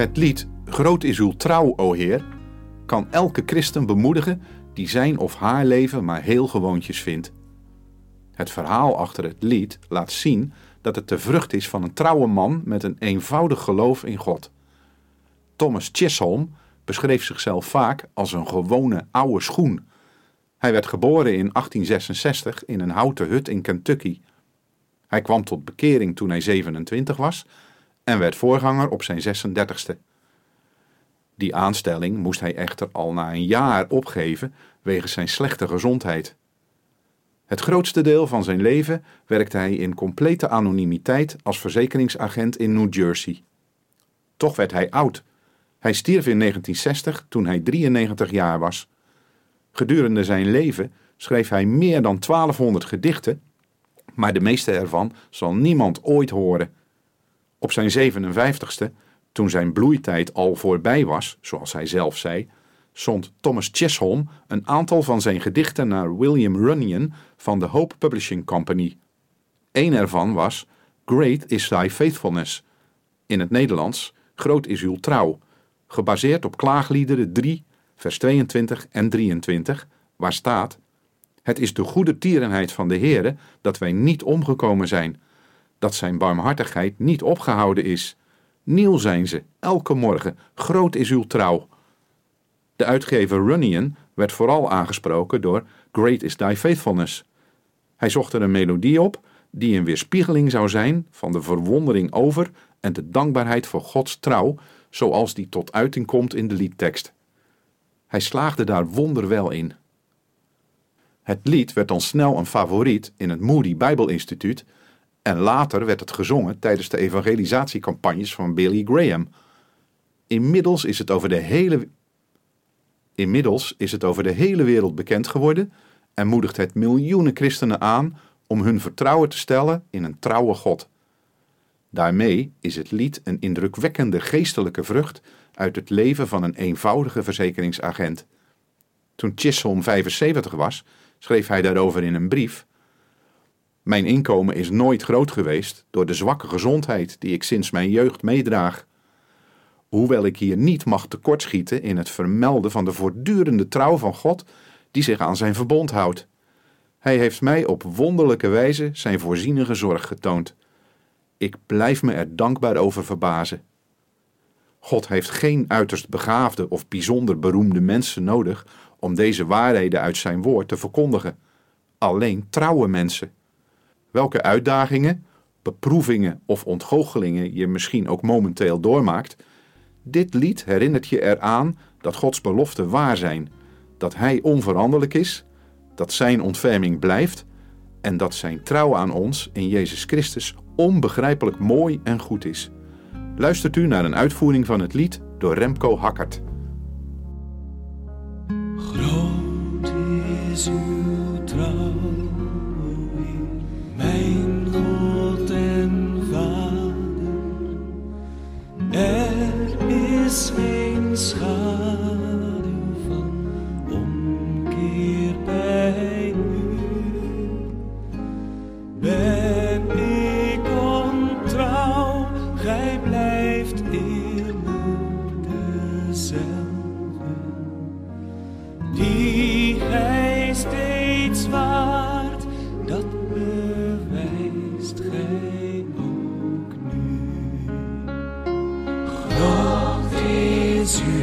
Het lied Groot is uw trouw, o Heer, kan elke christen bemoedigen die zijn of haar leven maar heel gewoontjes vindt. Het verhaal achter het lied laat zien dat het de vrucht is van een trouwe man met een eenvoudig geloof in God. Thomas Chisholm beschreef zichzelf vaak als een gewone oude schoen. Hij werd geboren in 1866 in een houten hut in Kentucky. Hij kwam tot bekering toen hij 27 was en werd voorganger op zijn 36ste. Die aanstelling moest hij echter al na een jaar opgeven wegens zijn slechte gezondheid. Het grootste deel van zijn leven werkte hij in complete anonimiteit als verzekeringsagent in New Jersey. Toch werd hij oud. Hij stierf in 1960 toen hij 93 jaar was. Gedurende zijn leven schreef hij meer dan 1200 gedichten, maar de meeste ervan zal niemand ooit horen. Op zijn 57ste, toen zijn bloeitijd al voorbij was, zoals hij zelf zei, zond Thomas Chisholm een aantal van zijn gedichten naar William Runyon van de Hope Publishing Company. Een ervan was Great is Thy Faithfulness, in het Nederlands Groot is uw trouw, gebaseerd op klaagliederen 3, vers 22 en 23, waar staat: Het is de goede tierenheid van de Heere dat wij niet omgekomen zijn, dat zijn barmhartigheid niet opgehouden is. Nieuw zijn ze, elke morgen, groot is uw trouw. De uitgever Runyon werd vooral aangesproken door Great is Thy Faithfulness. Hij zocht er een melodie op die een weerspiegeling zou zijn van de verwondering over en de dankbaarheid voor Gods trouw, zoals die tot uiting komt in de liedtekst. Hij slaagde daar wonderwel in. Het lied werd dan snel een favoriet in het Moody Bijbelinstituut en later werd het gezongen tijdens de evangelisatiecampagnes van Billy Graham. Inmiddels is het over de hele Inmiddels is het over de hele wereld bekend geworden en moedigt het miljoenen christenen aan om hun vertrouwen te stellen in een trouwe God. Daarmee is het lied een indrukwekkende geestelijke vrucht uit het leven van een eenvoudige verzekeringsagent. Toen Chisholm 75 was, schreef hij daarover in een brief: Mijn inkomen is nooit groot geweest door de zwakke gezondheid die ik sinds mijn jeugd meedraag. Hoewel ik hier niet mag tekortschieten in het vermelden van de voortdurende trouw van God die zich aan zijn verbond houdt. Hij heeft mij op wonderlijke wijze zijn voorzienige zorg getoond. Ik blijf me er dankbaar over verbazen. God heeft geen uiterst begaafde of bijzonder beroemde mensen nodig om deze waarheden uit zijn woord te verkondigen. Alleen trouwe mensen. Welke uitdagingen, beproevingen of ontgoochelingen je misschien ook momenteel doormaakt, dit lied herinnert je eraan dat Gods beloften waar zijn, dat Hij onveranderlijk is, dat Zijn ontferming blijft en dat Zijn trouw aan ons in Jezus Christus onbegrijpelijk mooi en goed is. Luistert u naar een uitvoering van het lied door Remco Hakkert. Groot is uw ook